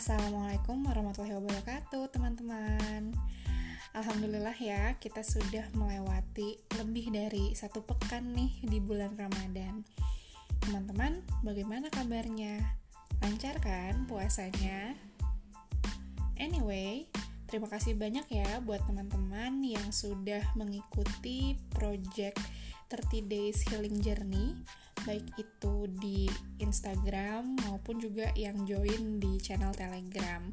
Assalamualaikum warahmatullahi wabarakatuh teman-teman Alhamdulillah ya kita sudah melewati lebih dari satu pekan nih di bulan Ramadan Teman-teman bagaimana kabarnya? Lancar kan puasanya? Anyway, terima kasih banyak ya buat teman-teman yang sudah mengikuti project 30 Days Healing Journey baik itu di Instagram maupun juga yang join di channel Telegram.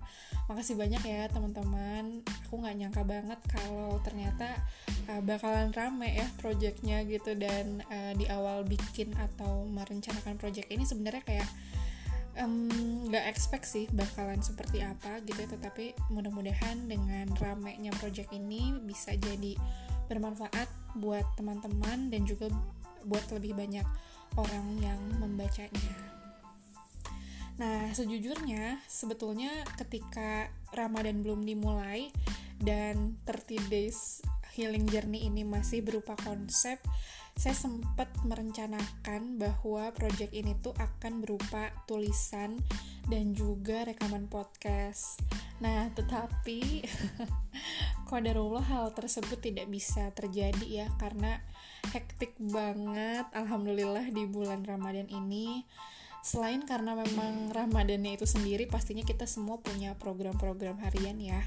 Makasih banyak ya teman-teman. Aku nggak nyangka banget kalau ternyata uh, bakalan rame ya projectnya gitu dan uh, di awal bikin atau merencanakan project ini sebenarnya kayak nggak um, expect sih bakalan seperti apa gitu tetapi mudah-mudahan dengan ramenya project ini bisa jadi bermanfaat buat teman-teman dan juga buat lebih banyak orang yang membacanya. Nah, sejujurnya sebetulnya ketika Ramadan belum dimulai dan 30 days healing journey ini masih berupa konsep, saya sempat merencanakan bahwa project ini tuh akan berupa tulisan dan juga rekaman podcast. Nah, tetapi kodarullah hal tersebut tidak bisa terjadi ya karena hektik banget alhamdulillah di bulan Ramadan ini. Selain karena memang Ramadannya itu sendiri pastinya kita semua punya program-program harian ya.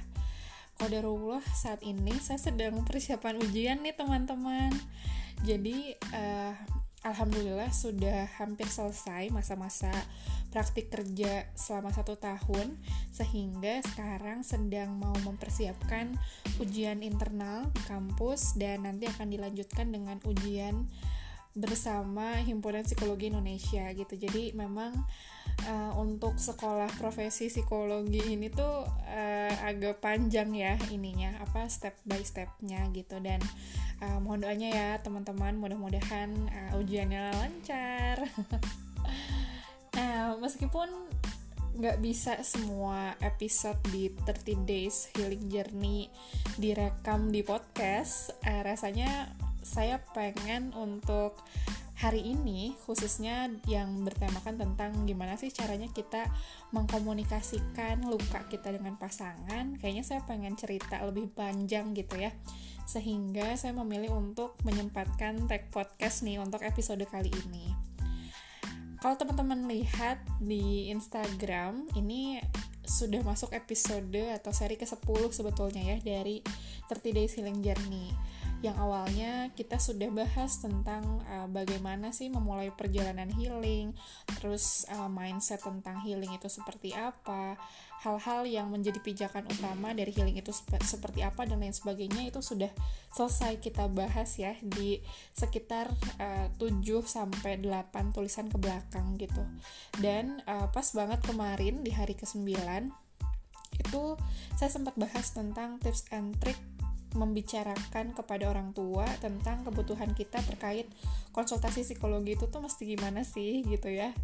Qadarullah saat ini saya sedang persiapan ujian nih teman-teman. Jadi uh, Alhamdulillah sudah hampir selesai masa-masa praktik kerja selama satu tahun sehingga sekarang sedang mau mempersiapkan ujian internal kampus dan nanti akan dilanjutkan dengan ujian bersama Himpunan Psikologi Indonesia gitu. Jadi memang uh, untuk sekolah profesi psikologi ini tuh uh, agak panjang ya ininya apa step by stepnya gitu dan uh, mohon doanya ya teman-teman mudah-mudahan uh, ujiannya lancar. nah meskipun nggak bisa semua episode di 30 Days Healing Journey direkam di podcast, uh, rasanya saya pengen untuk hari ini khususnya yang bertemakan tentang gimana sih caranya kita mengkomunikasikan luka kita dengan pasangan kayaknya saya pengen cerita lebih panjang gitu ya. Sehingga saya memilih untuk menyempatkan tag podcast nih untuk episode kali ini. Kalau teman-teman lihat di Instagram ini sudah masuk episode atau seri ke-10 sebetulnya ya dari 30 Days Healing Journey yang awalnya kita sudah bahas tentang uh, bagaimana sih memulai perjalanan healing, terus uh, mindset tentang healing itu seperti apa, hal-hal yang menjadi pijakan utama dari healing itu sep seperti apa dan lain sebagainya itu sudah selesai kita bahas ya di sekitar uh, 7 sampai 8 tulisan ke belakang gitu. Dan uh, pas banget kemarin di hari ke-9 itu saya sempat bahas tentang tips and trick membicarakan kepada orang tua tentang kebutuhan kita terkait konsultasi psikologi itu tuh mesti gimana sih gitu ya.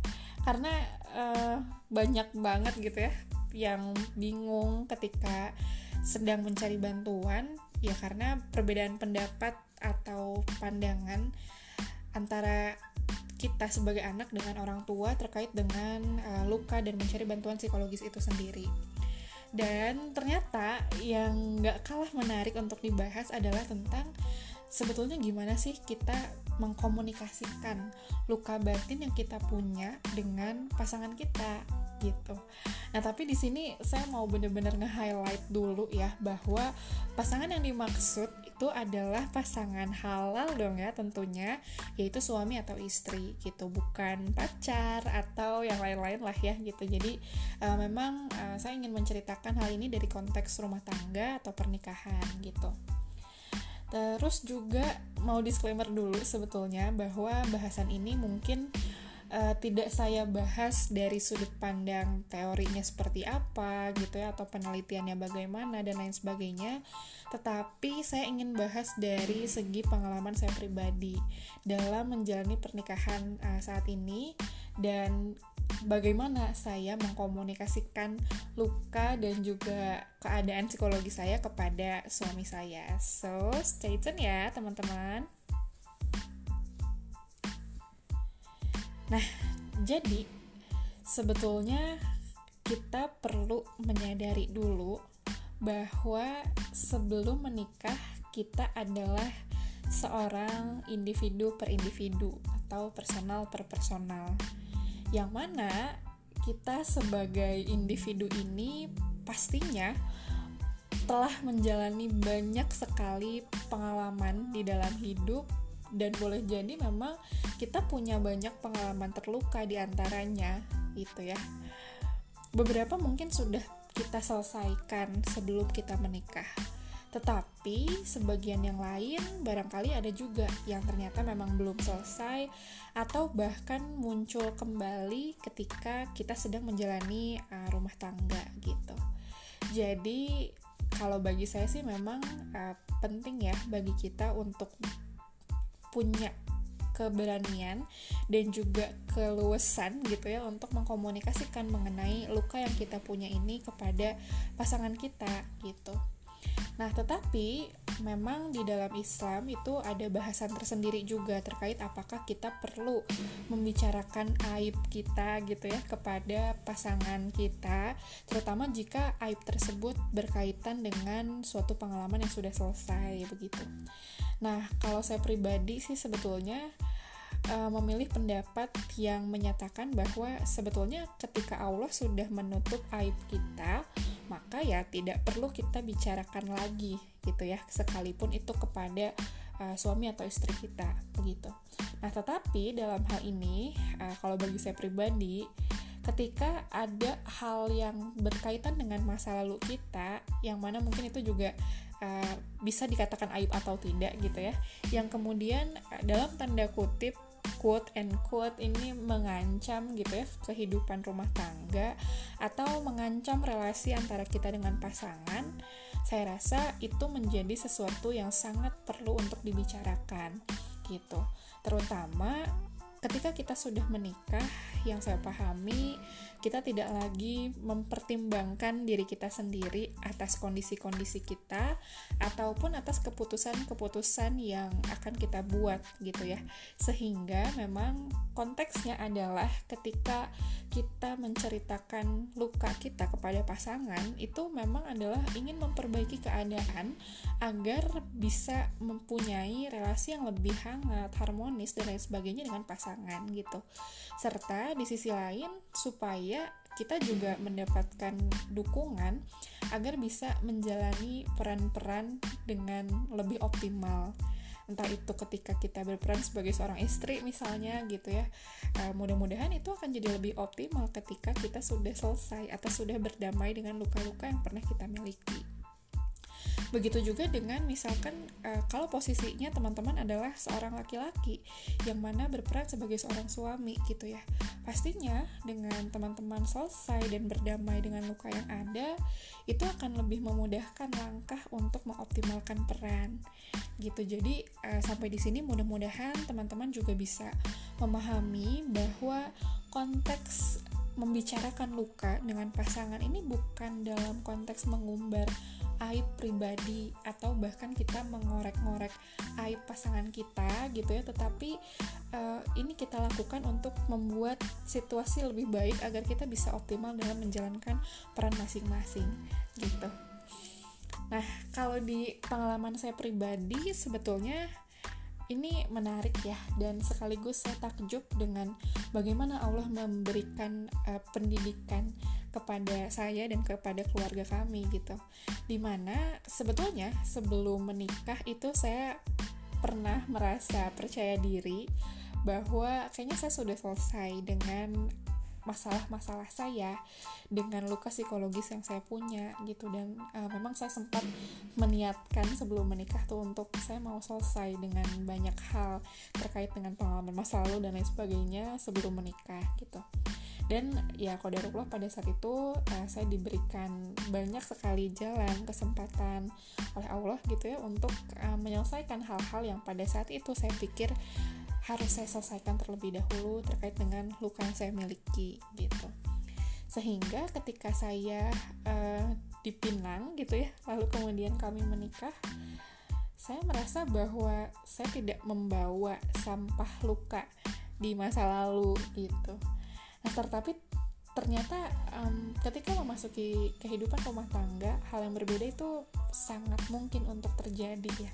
Karena uh, banyak banget gitu ya yang bingung ketika sedang mencari bantuan ya karena perbedaan pendapat atau pandangan antara kita sebagai anak dengan orang tua terkait dengan uh, luka dan mencari bantuan psikologis itu sendiri dan ternyata yang gak kalah menarik untuk dibahas adalah tentang sebetulnya gimana sih kita mengkomunikasikan luka batin yang kita punya dengan pasangan kita gitu. Nah, tapi di sini saya mau bener-bener nge-highlight dulu ya bahwa pasangan yang dimaksud itu adalah pasangan halal dong ya tentunya, yaitu suami atau istri gitu, bukan pacar atau yang lain-lain lah ya gitu. Jadi uh, memang uh, saya ingin menceritakan hal ini dari konteks rumah tangga atau pernikahan gitu. Terus juga mau disclaimer dulu sebetulnya bahwa bahasan ini mungkin uh, tidak saya bahas dari sudut pandang teorinya seperti apa gitu ya atau penelitiannya bagaimana dan lain sebagainya. Tetapi saya ingin bahas dari segi pengalaman saya pribadi dalam menjalani pernikahan uh, saat ini. Dan bagaimana saya mengkomunikasikan luka dan juga keadaan psikologi saya kepada suami saya. So, stay tune ya, teman-teman. Nah, jadi sebetulnya kita perlu menyadari dulu bahwa sebelum menikah kita adalah seorang individu per individu atau personal per personal yang mana kita sebagai individu ini pastinya telah menjalani banyak sekali pengalaman di dalam hidup dan boleh jadi memang kita punya banyak pengalaman terluka di antaranya gitu ya. Beberapa mungkin sudah kita selesaikan sebelum kita menikah. Tetapi sebagian yang lain barangkali ada juga yang ternyata memang belum selesai atau bahkan muncul kembali ketika kita sedang menjalani uh, rumah tangga gitu. Jadi kalau bagi saya sih memang uh, penting ya bagi kita untuk punya keberanian dan juga keluasan gitu ya untuk mengkomunikasikan mengenai luka yang kita punya ini kepada pasangan kita gitu. Nah, tetapi memang di dalam Islam itu ada bahasan tersendiri juga terkait apakah kita perlu membicarakan aib kita gitu ya kepada pasangan kita, terutama jika aib tersebut berkaitan dengan suatu pengalaman yang sudah selesai begitu. Nah, kalau saya pribadi sih sebetulnya uh, memilih pendapat yang menyatakan bahwa sebetulnya ketika Allah sudah menutup aib kita, maka ya tidak perlu kita bicarakan lagi gitu ya sekalipun itu kepada uh, suami atau istri kita begitu. Nah, tetapi dalam hal ini uh, kalau bagi saya pribadi ketika ada hal yang berkaitan dengan masa lalu kita yang mana mungkin itu juga uh, bisa dikatakan aib atau tidak gitu ya yang kemudian dalam tanda kutip quote and quote ini mengancam gitu ya kehidupan rumah tangga atau mengancam relasi antara kita dengan pasangan, saya rasa itu menjadi sesuatu yang sangat perlu untuk dibicarakan gitu. Terutama ketika kita sudah menikah, yang saya pahami kita tidak lagi mempertimbangkan diri kita sendiri atas kondisi-kondisi kita ataupun atas keputusan-keputusan yang akan kita buat gitu ya. Sehingga memang konteksnya adalah ketika kita menceritakan luka kita kepada pasangan itu memang adalah ingin memperbaiki keadaan agar bisa mempunyai relasi yang lebih hangat, harmonis dan lain sebagainya dengan pasangan gitu. Serta di sisi lain supaya kita juga mendapatkan dukungan agar bisa menjalani peran-peran dengan lebih optimal. Entah itu ketika kita berperan sebagai seorang istri misalnya gitu ya uh, mudah-mudahan itu akan jadi lebih optimal ketika kita sudah selesai atau sudah berdamai dengan luka-luka yang pernah kita miliki Begitu juga dengan misalkan uh, kalau posisinya teman-teman adalah seorang laki-laki yang mana berperan sebagai seorang suami gitu ya. Pastinya dengan teman-teman selesai dan berdamai dengan luka yang ada, itu akan lebih memudahkan langkah untuk mengoptimalkan peran. Gitu. Jadi uh, sampai di sini mudah-mudahan teman-teman juga bisa memahami bahwa konteks membicarakan luka dengan pasangan ini bukan dalam konteks mengumbar aib pribadi atau bahkan kita mengorek-ngorek aib pasangan kita gitu ya. Tetapi uh, ini kita lakukan untuk membuat situasi lebih baik agar kita bisa optimal dalam menjalankan peran masing-masing gitu. Nah kalau di pengalaman saya pribadi sebetulnya ini menarik ya dan sekaligus saya takjub dengan bagaimana Allah memberikan uh, pendidikan kepada saya dan kepada keluarga kami gitu. Di mana sebetulnya sebelum menikah itu saya pernah merasa percaya diri bahwa kayaknya saya sudah selesai dengan masalah-masalah saya dengan luka psikologis yang saya punya gitu. Dan uh, memang saya sempat meniatkan sebelum menikah tuh untuk saya mau selesai dengan banyak hal terkait dengan pengalaman masa lalu dan lain sebagainya sebelum menikah gitu. Dan ya kodarullah pada saat itu uh, saya diberikan banyak sekali jalan kesempatan oleh Allah gitu ya untuk uh, menyelesaikan hal-hal yang pada saat itu saya pikir harus saya selesaikan terlebih dahulu terkait dengan luka yang saya miliki gitu. Sehingga ketika saya uh, dipinang gitu ya lalu kemudian kami menikah saya merasa bahwa saya tidak membawa sampah luka di masa lalu gitu. Nah tetapi ternyata um, ketika memasuki kehidupan rumah tangga hal yang berbeda itu sangat mungkin untuk terjadi ya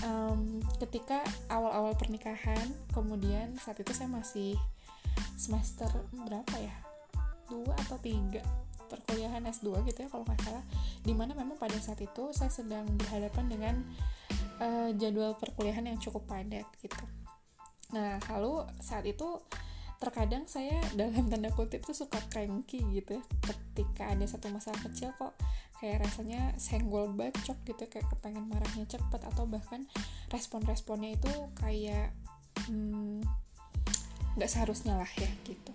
um, ketika awal-awal pernikahan kemudian saat itu saya masih semester berapa ya? Dua atau tiga? Perkuliahan S2 gitu ya kalau nggak salah. Di mana memang pada saat itu saya sedang berhadapan dengan uh, jadwal perkuliahan yang cukup padat gitu. Nah lalu saat itu terkadang saya dalam tanda kutip tuh suka cranky gitu ya. Ketika ada satu masalah kecil kok kayak rasanya senggol bacok gitu kayak kepengen marahnya cepet atau bahkan respon-responnya itu kayak hmm, nggak hmm, seharusnya lah ya gitu.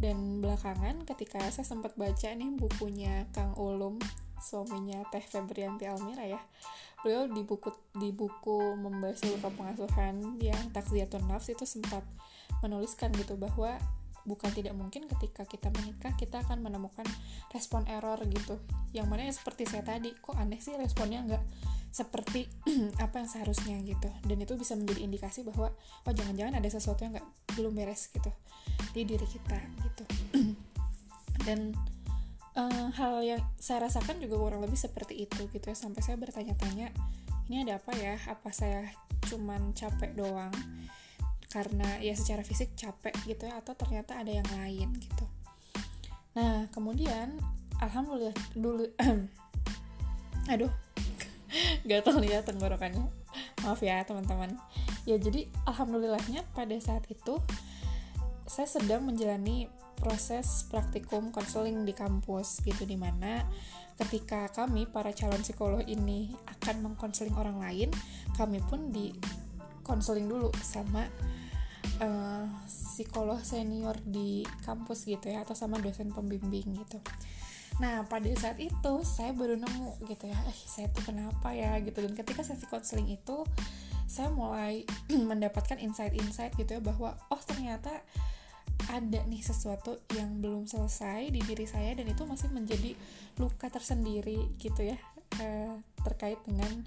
Dan belakangan ketika saya sempat baca nih bukunya Kang Ulum suaminya Teh Febrianti Almira ya beliau di buku di buku membahas luka pengasuhan yang takziatun nafs itu sempat menuliskan gitu bahwa bukan tidak mungkin ketika kita menikah kita akan menemukan respon error gitu. Yang mana ya seperti saya tadi kok aneh sih responnya nggak seperti apa yang seharusnya gitu. Dan itu bisa menjadi indikasi bahwa oh jangan-jangan ada sesuatu yang nggak belum beres gitu di diri kita gitu. Dan uh, hal yang saya rasakan juga kurang lebih seperti itu gitu ya. Sampai saya bertanya-tanya ini ada apa ya? Apa saya cuman capek doang karena ya secara fisik capek gitu ya atau ternyata ada yang lain gitu. Nah kemudian alhamdulillah dulu aduh gatal ya tenggorokannya maaf ya teman-teman. Ya jadi alhamdulillahnya pada saat itu saya sedang menjalani proses praktikum konseling di kampus gitu di mana ketika kami para calon psikolog ini akan mengkonseling orang lain kami pun di konseling dulu sama uh, psikolog senior di kampus gitu ya atau sama dosen pembimbing gitu. Nah pada saat itu saya baru nemu gitu ya eh saya tuh kenapa ya? gitu. Dan ketika sesi konseling itu saya mulai mendapatkan insight-insight gitu ya bahwa oh ternyata ada nih sesuatu yang belum selesai di diri saya dan itu masih menjadi luka tersendiri gitu ya uh, terkait dengan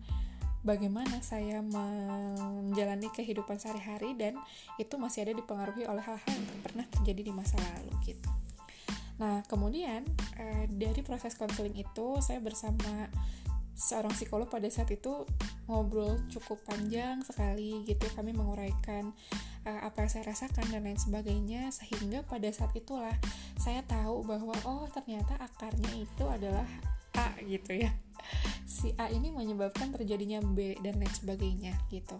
bagaimana saya menjalani kehidupan sehari-hari dan itu masih ada dipengaruhi oleh hal-hal yang pernah terjadi di masa lalu gitu. Nah, kemudian eh, dari proses konseling itu saya bersama seorang psikolog pada saat itu ngobrol cukup panjang sekali gitu kami menguraikan uh, apa yang saya rasakan dan lain sebagainya sehingga pada saat itulah saya tahu bahwa oh ternyata akarnya itu adalah A gitu ya si A ini menyebabkan terjadinya B dan lain sebagainya gitu.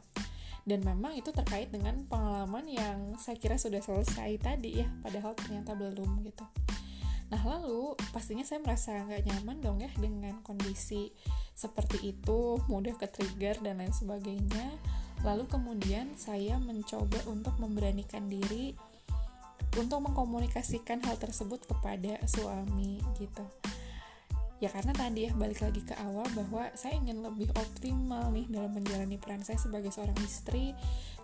Dan memang itu terkait dengan pengalaman yang saya kira sudah selesai tadi ya padahal ternyata belum gitu. Nah lalu pastinya saya merasa nggak nyaman dong ya dengan kondisi seperti itu mudah ke trigger dan lain sebagainya. Lalu kemudian saya mencoba untuk memberanikan diri untuk mengkomunikasikan hal tersebut kepada suami gitu ya karena tadi ya balik lagi ke awal bahwa saya ingin lebih optimal nih dalam menjalani peran saya sebagai seorang istri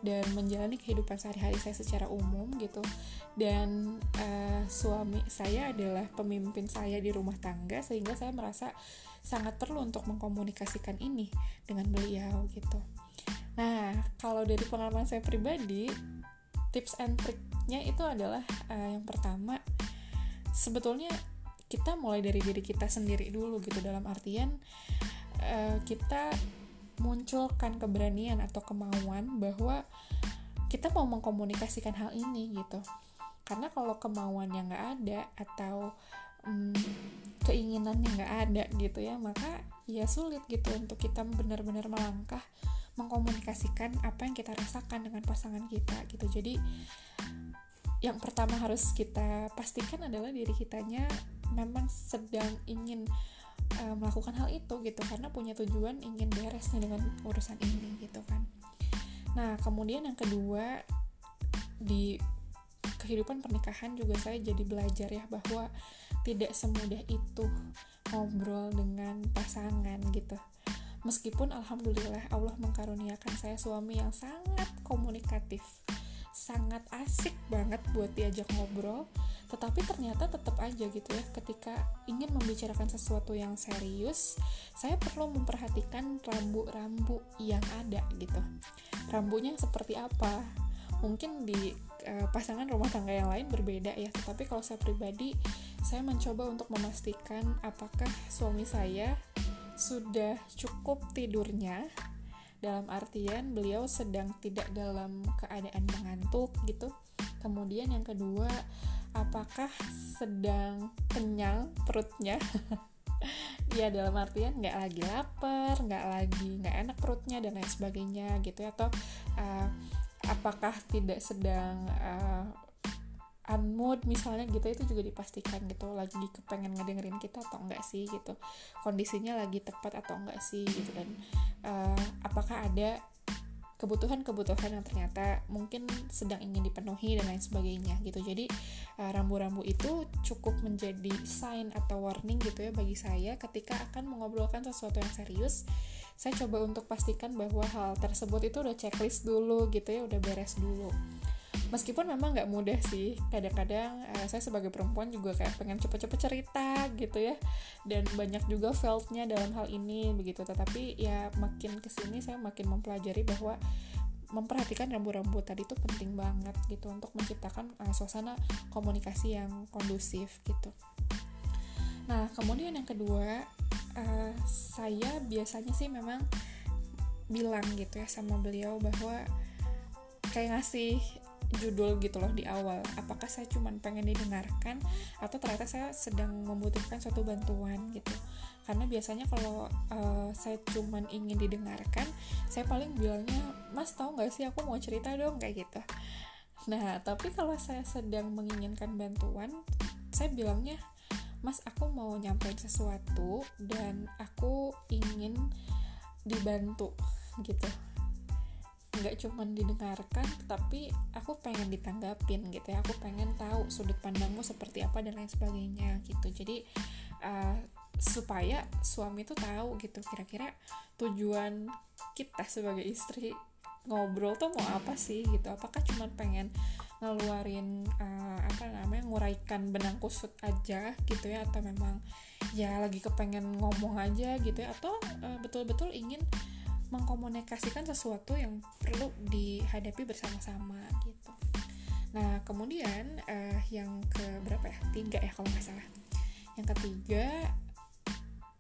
dan menjalani kehidupan sehari-hari saya secara umum gitu. Dan uh, suami saya adalah pemimpin saya di rumah tangga sehingga saya merasa sangat perlu untuk mengkomunikasikan ini dengan beliau gitu. Nah kalau dari pengalaman saya pribadi tips and triknya itu adalah uh, yang pertama sebetulnya kita mulai dari diri kita sendiri dulu gitu. Dalam artian uh, kita munculkan keberanian atau kemauan bahwa kita mau mengkomunikasikan hal ini gitu. Karena kalau kemauan yang nggak ada atau um, keinginan yang nggak ada gitu ya maka ya sulit gitu untuk kita benar-benar melangkah mengkomunikasikan apa yang kita rasakan dengan pasangan kita gitu. Jadi yang pertama harus kita pastikan adalah diri kitanya memang sedang ingin uh, melakukan hal itu gitu karena punya tujuan ingin beres nih dengan urusan ini gitu kan. Nah kemudian yang kedua di kehidupan pernikahan juga saya jadi belajar ya bahwa tidak semudah itu ngobrol dengan pasangan gitu. Meskipun alhamdulillah Allah mengkaruniakan saya suami yang sangat komunikatif sangat asik banget buat diajak ngobrol tetapi ternyata tetap aja gitu ya ketika ingin membicarakan sesuatu yang serius saya perlu memperhatikan rambu-rambu yang ada gitu. Rambunya seperti apa? Mungkin di uh, pasangan rumah tangga yang lain berbeda ya tetapi kalau saya pribadi saya mencoba untuk memastikan apakah suami saya sudah cukup tidurnya dalam artian beliau sedang tidak dalam keadaan mengantuk gitu. Kemudian yang kedua apakah sedang kenyang perutnya? Ya dalam artian nggak lagi lapar nggak lagi nggak enak perutnya dan lain sebagainya gitu ya atau uh, apakah tidak sedang uh, unmood misalnya gitu itu juga dipastikan gitu lagi kepengen ngedengerin kita atau enggak sih gitu. Kondisinya lagi tepat atau enggak sih gitu dan uh, apakah ada kebutuhan-kebutuhan yang ternyata mungkin sedang ingin dipenuhi dan lain sebagainya gitu. Jadi eh, rambu-rambu uh, itu cukup menjadi sign atau warning gitu ya bagi saya ketika akan mengobrolkan sesuatu yang serius. Saya coba untuk pastikan bahwa hal tersebut itu udah checklist dulu gitu ya udah beres dulu meskipun memang nggak mudah sih kadang-kadang uh, saya sebagai perempuan juga kayak pengen cepet-cepet cerita gitu ya. Dan banyak juga feltnya dalam hal ini begitu. Tetapi ya makin ke sini saya makin mempelajari bahwa memperhatikan rambu-rambu tadi itu penting banget gitu untuk menciptakan uh, suasana komunikasi yang kondusif gitu. Nah kemudian yang kedua uh, saya biasanya sih memang bilang gitu ya sama beliau bahwa kayak ngasih judul gitu loh di awal. Apakah saya cuma pengen didengarkan atau ternyata saya sedang membutuhkan suatu bantuan gitu. Karena biasanya kalau uh, saya cuma ingin didengarkan saya paling bilangnya mas tahu nggak sih aku mau cerita dong? Kayak gitu. Nah tapi kalau saya sedang menginginkan bantuan saya bilangnya mas aku mau nyampein sesuatu dan aku ingin dibantu gitu nggak cuma didengarkan tapi aku pengen ditanggapin gitu ya. Aku pengen tahu sudut pandangmu seperti apa dan lain sebagainya gitu. Jadi uh, supaya suami tuh tahu gitu kira-kira tujuan kita sebagai istri ngobrol tuh mau apa sih gitu. Apakah cuma pengen ngeluarin uh, apa namanya nguraikan benang kusut aja gitu ya atau memang ya lagi kepengen ngomong aja gitu ya atau uh, betul-betul ingin mengkomunikasikan sesuatu yang perlu dihadapi bersama-sama gitu. Nah kemudian uh, yang ke berapa ya tiga ya kalau nggak salah. Yang ketiga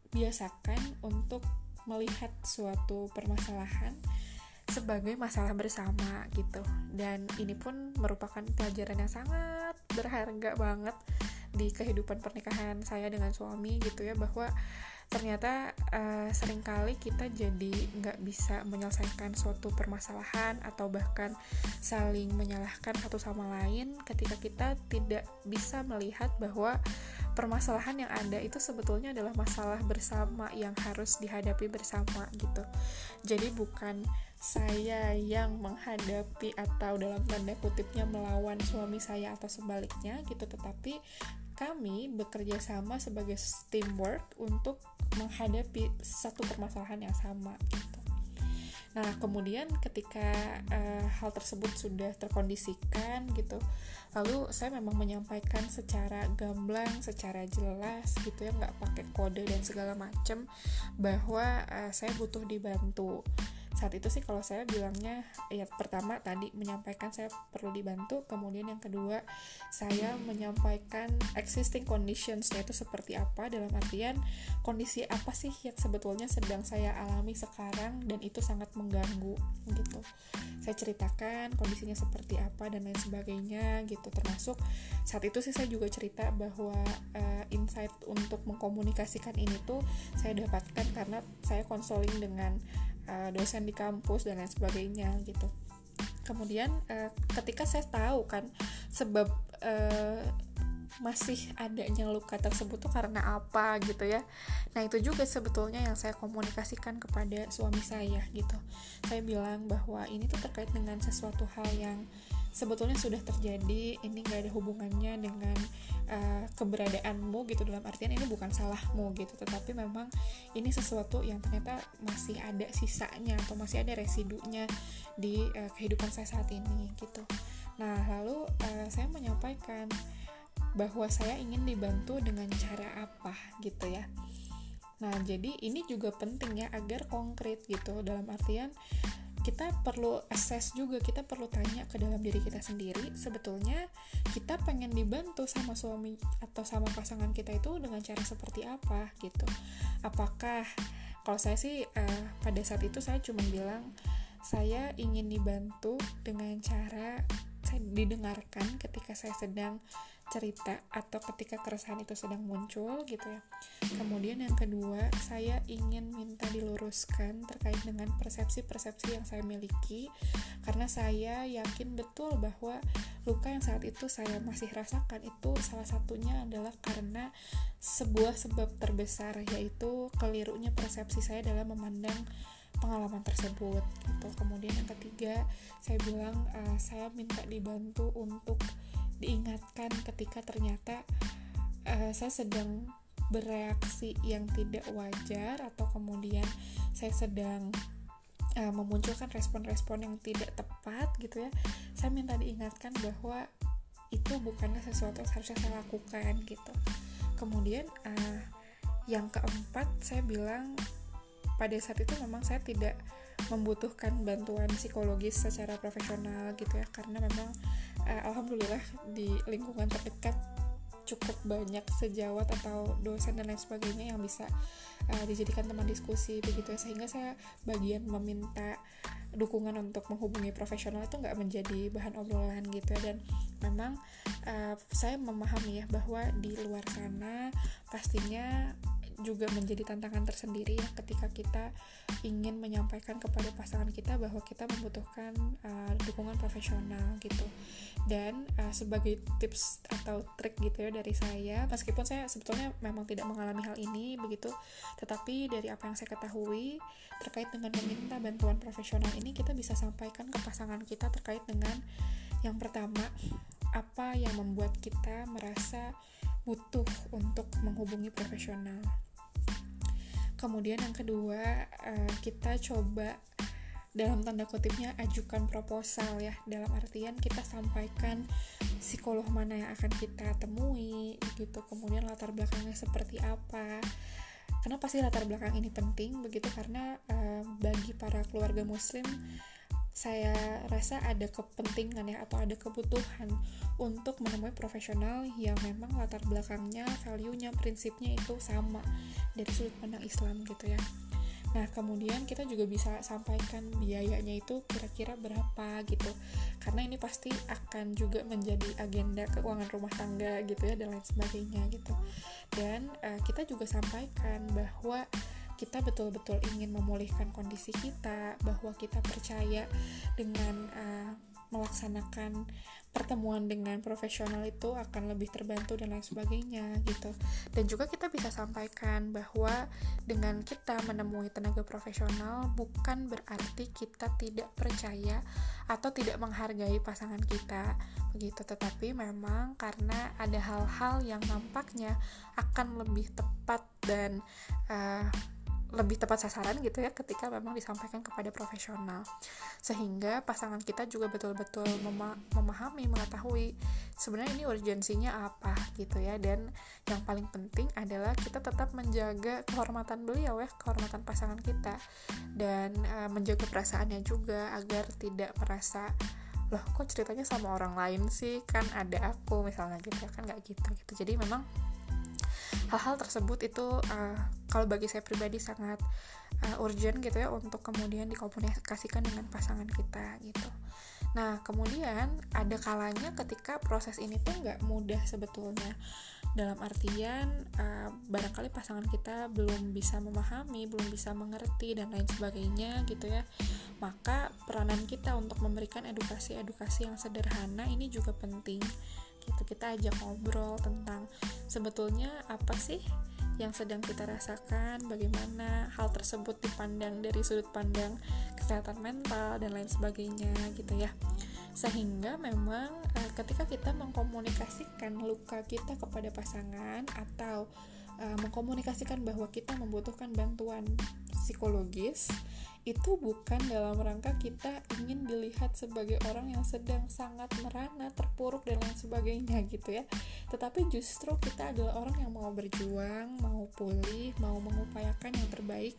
biasakan untuk melihat suatu permasalahan sebagai masalah bersama gitu dan ini pun merupakan pelajaran yang sangat berharga banget di kehidupan pernikahan saya dengan suami gitu ya bahwa ternyata uh, sering kali kita jadi nggak bisa menyelesaikan suatu permasalahan atau bahkan saling menyalahkan satu sama lain ketika kita tidak bisa melihat bahwa permasalahan yang ada itu sebetulnya adalah masalah bersama yang harus dihadapi bersama gitu. Jadi bukan saya yang menghadapi atau dalam tanda kutipnya melawan suami saya atau sebaliknya gitu tetapi kami bekerja sama sebagai teamwork untuk menghadapi satu permasalahan yang sama gitu. Nah, kemudian ketika uh, hal tersebut sudah terkondisikan gitu, lalu saya memang menyampaikan secara gamblang, secara jelas gitu ya, nggak pakai kode dan segala macam bahwa uh, saya butuh dibantu saat itu sih kalau saya bilangnya ya pertama tadi menyampaikan saya perlu dibantu kemudian yang kedua saya menyampaikan existing conditions itu seperti apa dalam artian kondisi apa sih yang sebetulnya sedang saya alami sekarang dan itu sangat mengganggu gitu. Saya ceritakan kondisinya seperti apa dan lain sebagainya gitu. Termasuk saat itu sih saya juga cerita bahwa uh, insight untuk mengkomunikasikan ini tuh saya dapatkan karena saya konseling dengan uh, dosen di kampus dan lain sebagainya gitu. Kemudian uh, ketika saya tahu kan sebab uh, masih adanya luka tersebut tuh karena apa gitu ya. Nah itu juga sebetulnya yang saya komunikasikan kepada suami saya gitu. Saya bilang bahwa ini tuh terkait dengan sesuatu hal yang sebetulnya sudah terjadi ini gak ada hubungannya dengan uh, keberadaanmu gitu dalam artian ini bukan salahmu gitu. Tetapi memang ini sesuatu yang ternyata masih ada sisanya atau masih ada residunya di uh, kehidupan saya saat ini gitu. Nah lalu uh, saya menyampaikan bahwa saya ingin dibantu dengan cara apa gitu ya. Nah jadi ini juga penting ya agar konkret gitu dalam artian kita perlu assess juga kita perlu tanya ke dalam diri kita sendiri sebetulnya kita pengen dibantu sama suami atau sama pasangan kita itu dengan cara seperti apa gitu. Apakah kalau saya sih uh, pada saat itu saya cuma bilang saya ingin dibantu dengan cara saya didengarkan ketika saya sedang cerita atau ketika keresahan itu sedang muncul gitu ya. Kemudian yang kedua, saya ingin minta diluruskan terkait dengan persepsi-persepsi yang saya miliki karena saya yakin betul bahwa luka yang saat itu saya masih rasakan itu salah satunya adalah karena sebuah sebab terbesar yaitu kelirunya persepsi saya dalam memandang pengalaman tersebut gitu. Kemudian yang ketiga, saya bilang uh, saya minta dibantu untuk diingatkan ketika ternyata uh, saya sedang bereaksi yang tidak wajar atau kemudian saya sedang uh, memunculkan respon-respon yang tidak tepat gitu ya saya minta diingatkan bahwa itu bukanlah sesuatu yang harusnya saya lakukan gitu. Kemudian uh, yang keempat saya bilang pada saat itu memang saya tidak membutuhkan bantuan psikologis secara profesional gitu ya. Karena memang uh, alhamdulillah di lingkungan terdekat cukup banyak sejawat atau dosen dan lain sebagainya yang bisa uh, dijadikan teman diskusi begitu ya. Sehingga saya bagian meminta dukungan untuk menghubungi profesional itu nggak menjadi bahan obrolan gitu ya. Dan memang uh, saya memahami ya bahwa di luar sana pastinya juga menjadi tantangan tersendiri ya ketika kita ingin menyampaikan kepada pasangan kita bahwa kita membutuhkan uh, dukungan profesional gitu. Dan uh, sebagai tips atau trik gitu ya dari saya meskipun saya sebetulnya memang tidak mengalami hal ini begitu tetapi dari apa yang saya ketahui terkait dengan meminta bantuan profesional ini kita bisa sampaikan ke pasangan kita terkait dengan yang pertama apa yang membuat kita merasa butuh untuk menghubungi profesional. Kemudian yang kedua, uh, kita coba dalam tanda kutipnya ajukan proposal ya. Dalam artian kita sampaikan psikolog mana yang akan kita temui gitu kemudian latar belakangnya seperti apa. Kenapa sih latar belakang ini penting? Begitu karena uh, bagi para keluarga muslim saya rasa ada kepentingan ya atau ada kebutuhan untuk menemui profesional yang memang latar belakangnya, value-nya, prinsipnya itu sama dari sudut pandang Islam gitu ya. Nah, kemudian kita juga bisa sampaikan biayanya itu kira-kira berapa gitu. Karena ini pasti akan juga menjadi agenda keuangan rumah tangga gitu ya dan lain sebagainya gitu. Dan uh, kita juga sampaikan bahwa kita betul-betul ingin memulihkan kondisi kita, bahwa kita percaya dengan uh, melaksanakan pertemuan dengan profesional itu akan lebih terbantu dan lain sebagainya gitu. Dan juga kita bisa sampaikan bahwa dengan kita menemui tenaga profesional bukan berarti kita tidak percaya atau tidak menghargai pasangan kita begitu, tetapi memang karena ada hal-hal yang nampaknya akan lebih tepat dan uh, lebih tepat sasaran gitu ya ketika memang disampaikan kepada profesional. Sehingga pasangan kita juga betul-betul mema memahami mengetahui sebenarnya ini urgensinya apa gitu ya. Dan yang paling penting adalah kita tetap menjaga kehormatan beliau ya kehormatan pasangan kita. Dan uh, menjaga perasaannya juga agar tidak merasa loh kok ceritanya sama orang lain sih? Kan ada aku misalnya gitu ya kan nggak gitu gitu. Jadi memang hal-hal tersebut itu uh, kalau bagi saya pribadi sangat uh, urgent gitu ya untuk kemudian dikomunikasikan dengan pasangan kita gitu. Nah kemudian ada kalanya ketika proses ini tuh nggak mudah sebetulnya dalam artian uh, barangkali pasangan kita belum bisa memahami, belum bisa mengerti dan lain sebagainya gitu ya. Maka peranan kita untuk memberikan edukasi-edukasi yang sederhana ini juga penting gitu kita ajak ngobrol tentang sebetulnya apa sih yang sedang kita rasakan, bagaimana hal tersebut dipandang dari sudut pandang kesehatan mental dan lain sebagainya gitu ya. Sehingga memang e, ketika kita mengkomunikasikan luka kita kepada pasangan atau e, mengkomunikasikan bahwa kita membutuhkan bantuan psikologis itu bukan dalam rangka kita ingin dilihat sebagai orang yang sedang sangat merana, terpuruk dan lain sebagainya gitu ya. Tetapi justru kita adalah orang yang mau berjuang, mau pulih, mau mengupayakan yang terbaik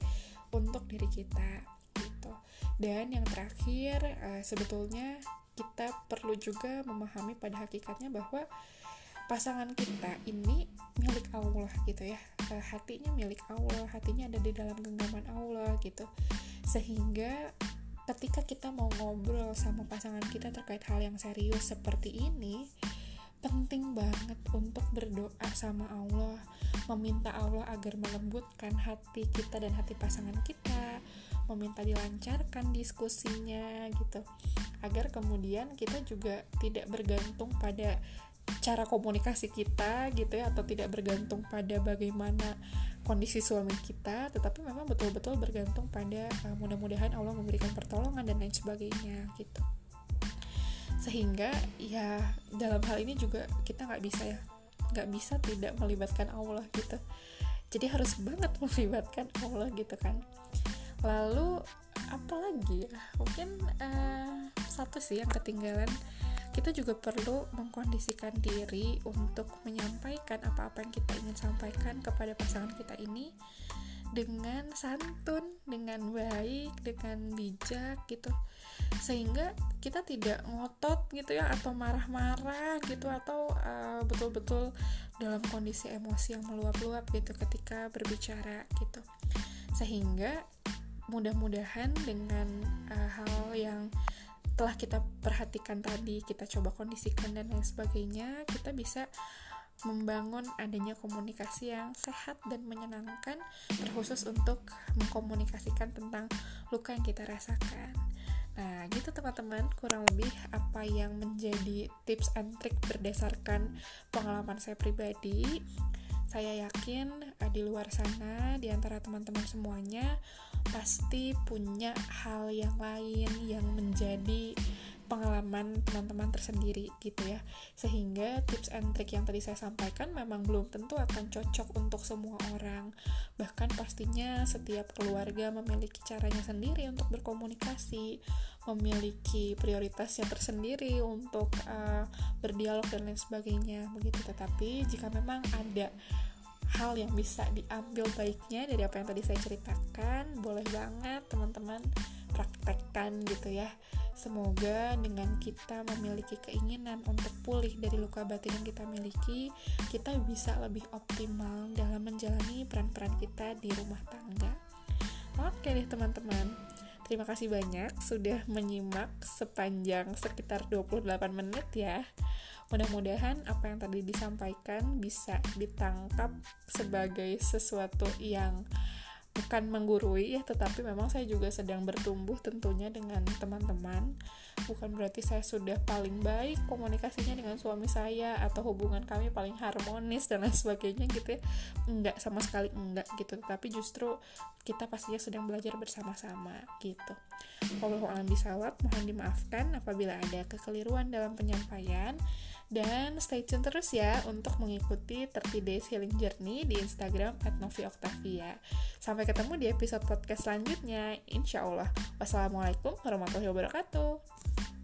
untuk diri kita gitu. dan yang terakhir uh, sebetulnya kita perlu juga memahami pada hakikatnya bahwa pasangan kita ini milik Allah gitu ya. Uh, hatinya milik Allah hatinya ada di dalam genggaman Allah gitu. Sehingga ketika kita mau ngobrol sama pasangan kita terkait hal yang serius seperti ini penting banget untuk berdoa sama Allah meminta Allah agar melembutkan hati kita dan hati pasangan kita meminta dilancarkan diskusinya gitu agar kemudian kita juga tidak bergantung pada cara komunikasi kita gitu ya atau tidak bergantung pada bagaimana kondisi suami kita tetapi memang betul-betul bergantung pada uh, mudah-mudahan Allah memberikan pertolongan dan lain sebagainya gitu. Sehingga ya dalam hal ini juga kita nggak bisa ya nggak bisa tidak melibatkan Allah gitu. Jadi harus banget melibatkan Allah gitu kan. Lalu apalagi ya? Mungkin uh, satu sih yang ketinggalan kita juga perlu mengkondisikan diri untuk menyampaikan apa-apa yang kita ingin sampaikan kepada pasangan kita ini dengan santun, dengan baik, dengan bijak gitu. Sehingga kita tidak ngotot gitu ya atau marah-marah gitu atau uh, betul-betul dalam kondisi emosi yang meluap-luap gitu ketika berbicara gitu. Sehingga mudah-mudahan dengan uh, hal yang setelah kita perhatikan tadi kita coba kondisikan dan lain sebagainya kita bisa membangun adanya komunikasi yang sehat dan menyenangkan terkhusus untuk mengkomunikasikan tentang luka yang kita rasakan Nah, gitu teman-teman, kurang lebih apa yang menjadi tips and trick berdasarkan pengalaman saya pribadi. Saya yakin uh, di luar sana, di antara teman-teman semuanya, pasti punya hal yang lain yang menjadi pengalaman teman-teman tersendiri gitu ya. Sehingga tips and trick yang tadi saya sampaikan memang belum tentu akan cocok untuk semua orang. Bahkan pastinya setiap keluarga memiliki caranya sendiri untuk berkomunikasi memiliki prioritasnya tersendiri untuk uh, berdialog dan lain sebagainya begitu. Tetapi jika memang ada hal yang bisa diambil baiknya dari apa yang tadi saya ceritakan. Boleh banget teman-teman praktekkan gitu ya. Semoga dengan kita memiliki keinginan untuk pulih dari luka batin yang kita miliki kita bisa lebih optimal dalam menjalani peran-peran kita di rumah tangga. Oke deh teman-teman. Terima kasih banyak sudah menyimak sepanjang sekitar 28 menit ya. Mudah-mudahan apa yang tadi disampaikan bisa ditangkap sebagai sesuatu yang bukan menggurui ya tetapi memang saya juga sedang bertumbuh tentunya dengan teman-teman. Bukan berarti saya sudah paling baik komunikasinya dengan suami saya atau hubungan kami paling harmonis dan lain sebagainya gitu ya. Enggak sama sekali enggak gitu. Tapi justru kita pastinya sedang belajar bersama-sama gitu. Wallahu a'lam bisawab mohon dimaafkan apabila ada kekeliruan dalam penyampaian dan stay tune terus ya untuk mengikuti 30 Days Healing Journey di Instagram at Novi Octavia. Sampai ketemu di episode podcast selanjutnya, insya Allah. Wassalamualaikum warahmatullahi wabarakatuh.